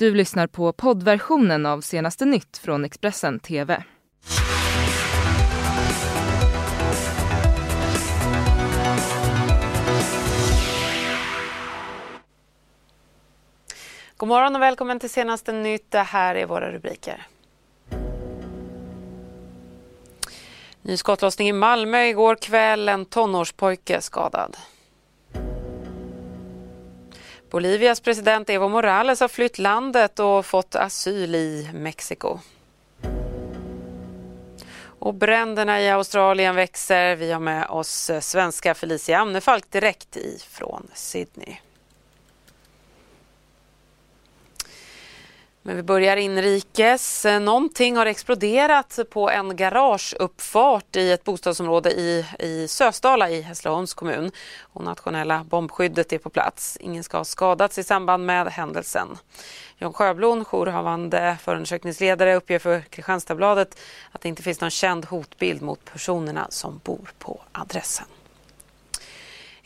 Du lyssnar på poddversionen av senaste nytt från Expressen TV. God morgon och välkommen till senaste nytt. Det här är våra rubriker. Ny skottlossning i Malmö igår kväll. En tonårspojke skadad. Bolivias president Evo Morales har flytt landet och fått asyl i Mexiko. Och bränderna i Australien växer. Vi har med oss svenska Felicia Amnefalk direkt ifrån Sydney. Men vi börjar inrikes. Eh, någonting har exploderat på en garageuppfart i ett bostadsområde i, i Sösdala i Hässleholms kommun. Och nationella bombskyddet är på plats. Ingen ska ha skadats i samband med händelsen. John Sjöblom, jourhavande förundersökningsledare, uppger för Kristianstadsbladet att det inte finns någon känd hotbild mot personerna som bor på adressen.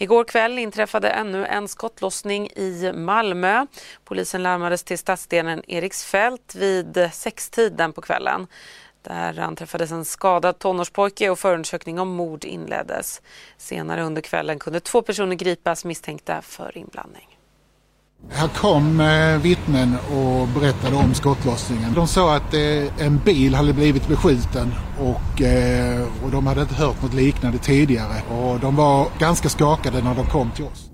Igår kväll inträffade ännu en skottlossning i Malmö. Polisen larmades till stadsdelen Eriksfält vid sextiden på kvällen. Där anträffades en skadad tonårspojke och förundersökning om mord inleddes. Senare under kvällen kunde två personer gripas misstänkta för inblandning. Här kom eh, vittnen och berättade om skottlossningen. De sa att eh, en bil hade blivit beskjuten och, eh, och de hade inte hört något liknande tidigare. Och de var ganska skakade när de kom till oss.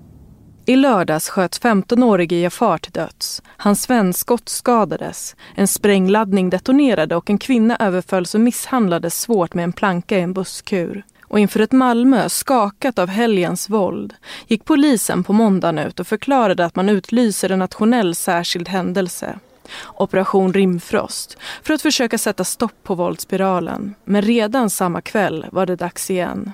I lördags sköts 15-årige Jafar till döds. Hans vän skottskadades. En sprängladdning detonerade och en kvinna överfölls och misshandlades svårt med en planka i en busskur och inför ett Malmö skakat av helgens våld gick polisen på måndagen ut och förklarade att man utlyser en nationell särskild händelse. Operation Rimfrost, för att försöka sätta stopp på våldsspiralen. Men redan samma kväll var det dags igen.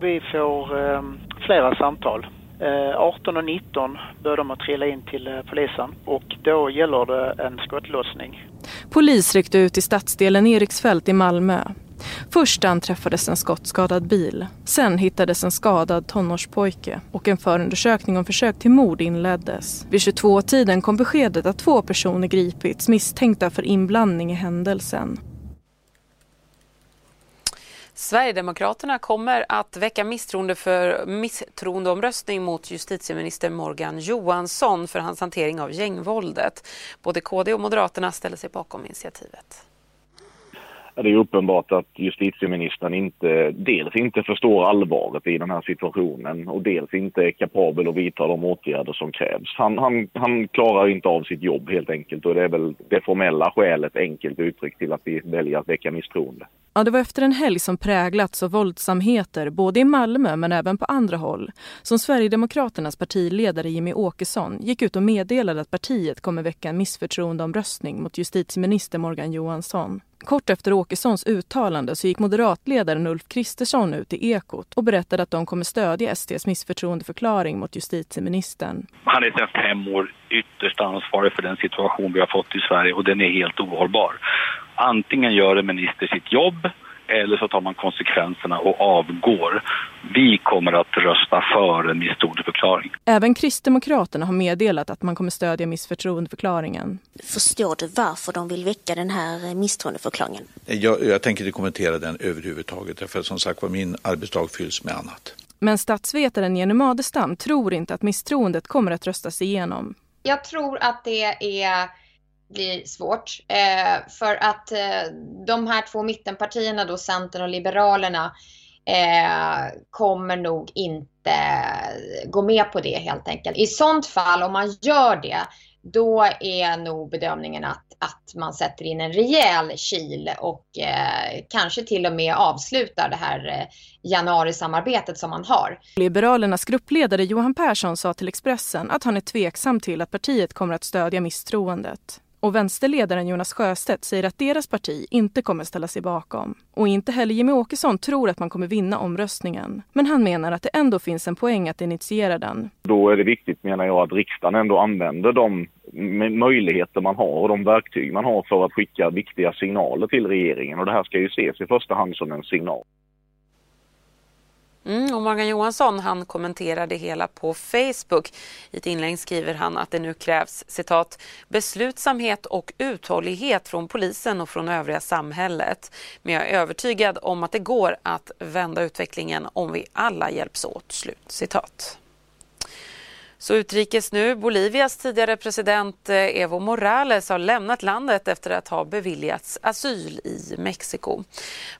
Vi får eh, flera samtal. Eh, 18 och 19 börjar de att trilla in till eh, polisen och då gäller det en skottlossning. Polis ryckte ut i stadsdelen Eriksfält i Malmö. Först anträffades en skottskadad bil. Sen hittades en skadad tonårspojke och en förundersökning om försök till mord inleddes. Vid 22-tiden kom beskedet att två personer gripits misstänkta för inblandning i händelsen. Sverigedemokraterna kommer att väcka misstroende för misstroendeomröstning mot justitieminister Morgan Johansson för hans hantering av gängvåldet. Både KD och Moderaterna ställer sig bakom initiativet. Det är uppenbart att justitieministern inte, dels inte förstår allvaret i den här situationen och dels inte är kapabel att vidta de åtgärder som krävs. Han, han, han klarar inte av sitt jobb helt enkelt och det är väl det formella skälet enkelt uttryckt till att vi väljer att väcka misstroende. Ja, det var efter en helg som präglats av våldsamheter både i Malmö men även på andra håll som Sverigedemokraternas partiledare Jimmy Åkesson gick ut och meddelade att partiet kommer väcka en missförtroendeomröstning mot justitieminister Morgan Johansson. Kort efter Åkessons uttalande så gick moderatledaren Ulf Kristersson ut i Ekot och berättade att de kommer stödja SDs missförtroendeförklaring mot justitieministern. Han är sedan fem år ytterst ansvarig för den situation vi har fått i Sverige och den är helt ohållbar. Antingen gör en minister sitt jobb eller så tar man konsekvenserna och avgår. Vi kommer att rösta för en misstroendeförklaring. Även Kristdemokraterna har meddelat att man kommer stödja missförtroendeförklaringen. Förstår du varför de vill väcka den här misstroendeförklaringen? Jag, jag tänker inte kommentera den överhuvudtaget, för som sagt var min arbetsdag fylls med annat. Men statsvetaren Jenny Madestam tror inte att misstroendet kommer att röstas igenom. Jag tror att det är blir svårt. Eh, för att eh, de här två mittenpartierna, då Centern och Liberalerna, eh, kommer nog inte gå med på det helt enkelt. I sånt fall, om man gör det, då är nog bedömningen att, att man sätter in en rejäl kil och eh, kanske till och med avslutar det här eh, januarisamarbetet som man har. Liberalernas gruppledare Johan Persson sa till Expressen att han är tveksam till att partiet kommer att stödja misstroendet. Och vänsterledaren Jonas Sjöstedt säger att deras parti inte kommer ställa sig bakom. Och inte heller Jimmy Åkesson tror att man kommer vinna omröstningen. Men han menar att det ändå finns en poäng att initiera den. Då är det viktigt menar jag att riksdagen ändå använder de möjligheter man har och de verktyg man har för att skicka viktiga signaler till regeringen. Och det här ska ju ses i första hand som en signal. Mm, och Morgan Johansson han kommenterar det hela på Facebook. I ett inlägg skriver han att det nu krävs citat, beslutsamhet och uthållighet från polisen och från övriga samhället. Men jag är övertygad om att det går att vända utvecklingen om vi alla hjälps åt. Slut citat. Så utrikes nu. Bolivias tidigare president eh, Evo Morales har lämnat landet efter att ha beviljats asyl i Mexiko.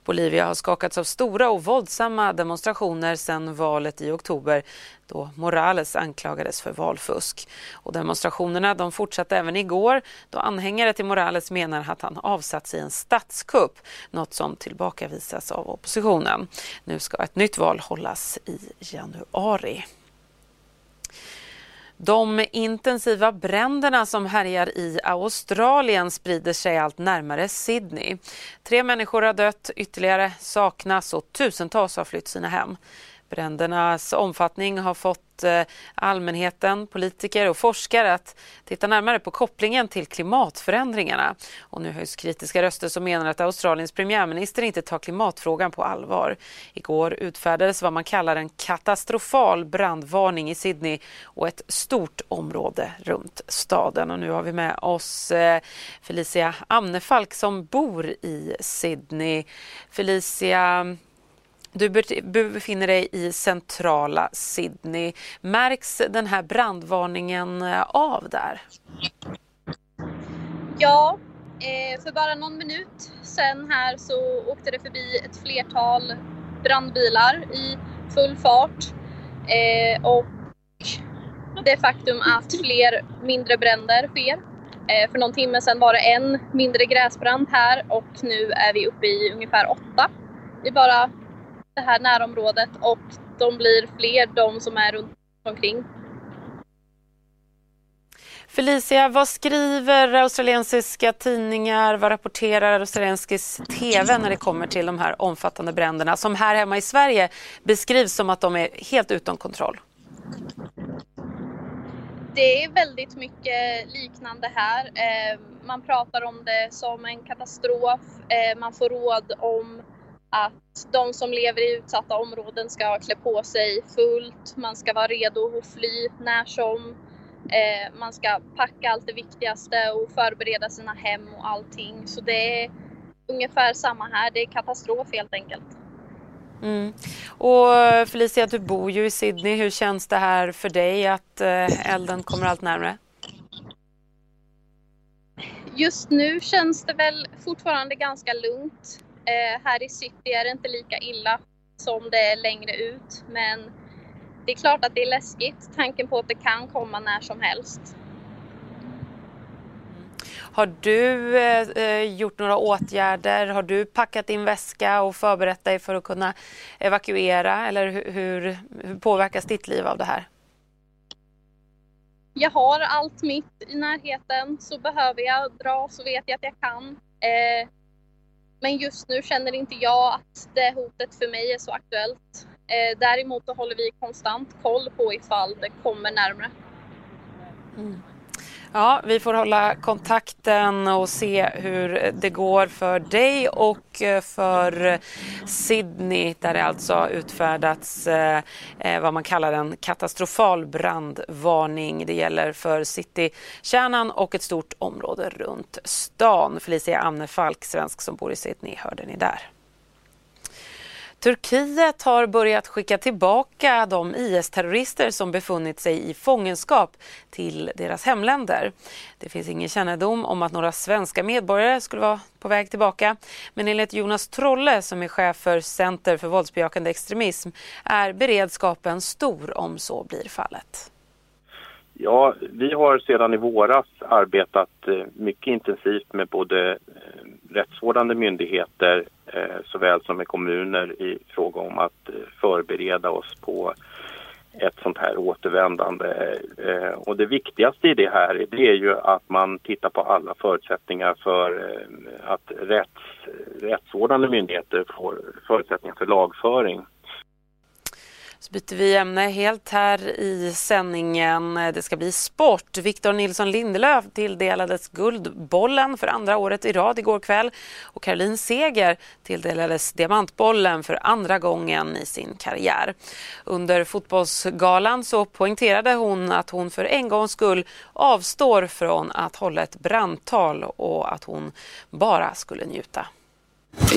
Bolivia har skakats av stora och våldsamma demonstrationer sedan valet i oktober då Morales anklagades för valfusk. Och demonstrationerna de fortsatte även igår då anhängare till Morales menar att han avsatts i en statskupp, något som tillbakavisas av oppositionen. Nu ska ett nytt val hållas i januari. De intensiva bränderna som härjar i Australien sprider sig allt närmare Sydney. Tre människor har dött, ytterligare saknas och tusentals har flytt sina hem. Brändernas omfattning har fått eh, allmänheten, politiker och forskare att titta närmare på kopplingen till klimatförändringarna. Och nu höjs kritiska röster som menar att Australiens premiärminister inte tar klimatfrågan på allvar. Igår utfärdades vad man kallar en katastrofal brandvarning i Sydney och ett stort område runt staden. Och nu har vi med oss eh, Felicia Amnefalk som bor i Sydney. Felicia, du befinner dig i centrala Sydney. Märks den här brandvarningen eh, av där? Ja, eh, för bara någon minut sen här så åkte det förbi ett flertal brandbilar i full fart. Eh, och det faktum att fler mindre bränder sker. För någon timme sedan var det en mindre gräsbrand här och nu är vi uppe i ungefär åtta i bara det här närområdet och de blir fler de som är runt omkring. Felicia, vad skriver australiensiska tidningar, vad rapporterar australiensisk TV när det kommer till de här omfattande bränderna som här hemma i Sverige beskrivs som att de är helt utom kontroll? Det är väldigt mycket liknande här. Eh, man pratar om det som en katastrof. Eh, man får råd om att de som lever i utsatta områden ska klä på sig fullt, man ska vara redo att fly när som. Eh, man ska packa allt det viktigaste och förbereda sina hem och allting. Så det är ungefär samma här, det är katastrof helt enkelt. Mm. Och Felicia, du bor ju i Sydney. Hur känns det här för dig att eh, elden kommer allt närmare? Just nu känns det väl fortfarande ganska lugnt. Eh, här i city är det inte lika illa som det är längre ut, men det är klart att det är läskigt, tanken på att det kan komma när som helst. Har du eh, eh, gjort några åtgärder? Har du packat din väska och förberett dig för att kunna evakuera? Eller hur, hur, hur påverkas ditt liv av det här? Jag har allt mitt i närheten, så behöver jag dra så vet jag att jag kan. Eh, men just nu känner inte jag att det hotet för mig är så aktuellt. Eh, däremot håller vi konstant koll på ifall det kommer närmre. Mm. Ja, vi får hålla kontakten och se hur det går för dig och eh, för Sydney där det alltså utfärdats eh, eh, vad man kallar en katastrofal brandvarning. Det gäller för citykärnan och ett stort område runt stan. Felicia Amnefalk, svensk som bor i Sydney, hörde ni där. Turkiet har börjat skicka tillbaka de IS-terrorister som befunnit sig i fångenskap till deras hemländer. Det finns ingen kännedom om att några svenska medborgare skulle vara på väg tillbaka. Men enligt Jonas Trolle som är chef för Center för våldsbejakande extremism är beredskapen stor om så blir fallet. Ja, vi har sedan i våras arbetat eh, mycket intensivt med både eh, rättsvårdande myndigheter eh, såväl som med kommuner i fråga om att eh, förbereda oss på ett sånt här återvändande. Eh, och det viktigaste i det här det är ju att man tittar på alla förutsättningar för eh, att rätts, rättsvårdande myndigheter får förutsättningar för lagföring. Så byter vi ämne helt här i sändningen. Det ska bli sport. Victor Nilsson Lindelöf tilldelades Guldbollen för andra året i rad igår kväll och Caroline Seger tilldelades Diamantbollen för andra gången i sin karriär. Under fotbollsgalan så poängterade hon att hon för en gångs skull avstår från att hålla ett brandtal och att hon bara skulle njuta.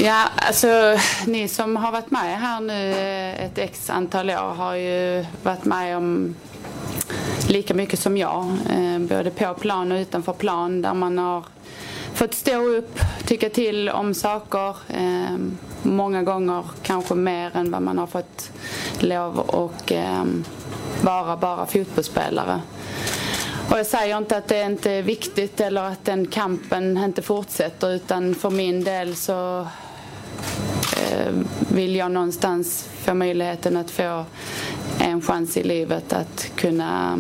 Ja, alltså ni som har varit med här nu ett x antal år har ju varit med om lika mycket som jag. Eh, både på plan och utanför plan där man har fått stå upp, tycka till om saker. Eh, många gånger kanske mer än vad man har fått lov och eh, vara bara fotbollsspelare. Och jag säger inte att det inte är viktigt eller att den kampen inte fortsätter utan för min del så eh, vill jag någonstans få möjligheten att få en chans i livet att kunna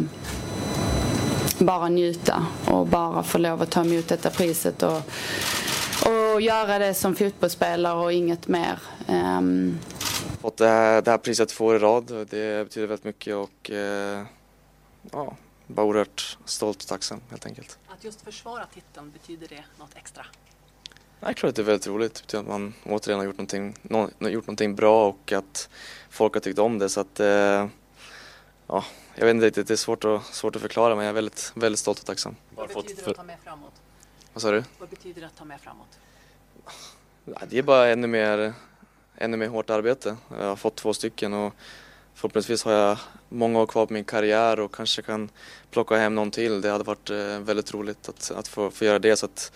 bara njuta och bara få lov att ta emot detta priset och, och göra det som fotbollsspelare och inget mer. Um... Fått det här, det här priset två år i rad, det betyder väldigt mycket och uh, ja, bara oerhört stolt och tacksam helt enkelt. Att just försvara titeln, betyder det något extra? Jag tror att det är väldigt roligt. Det betyder att man återigen har gjort någonting, gjort någonting bra och att folk har tyckt om det. Så att, eh, ja, jag vet inte riktigt, det är svårt att, svårt att förklara men jag är väldigt, väldigt stolt och tacksam. Vad betyder det att ta med framåt? Vad sa du? Vad betyder det att ta med framåt? Det är bara ännu mer, ännu mer hårt arbete. Jag har fått två stycken och förhoppningsvis har jag många år kvar på min karriär och kanske kan plocka hem någon till. Det hade varit eh, väldigt roligt att, att få, få göra det. Så att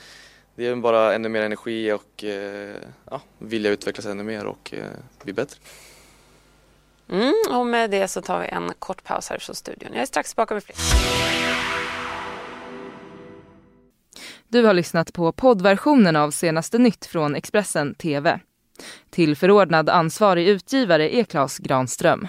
det är bara ännu mer energi och eh, ja, vilja utvecklas ännu mer och eh, bli bättre. Mm, och med det så tar vi en kort paus här från studion. Jag är strax tillbaka med fler. Du har lyssnat på poddversionen av senaste nytt från Expressen TV. Till förordnad ansvarig utgivare är Klas Granström.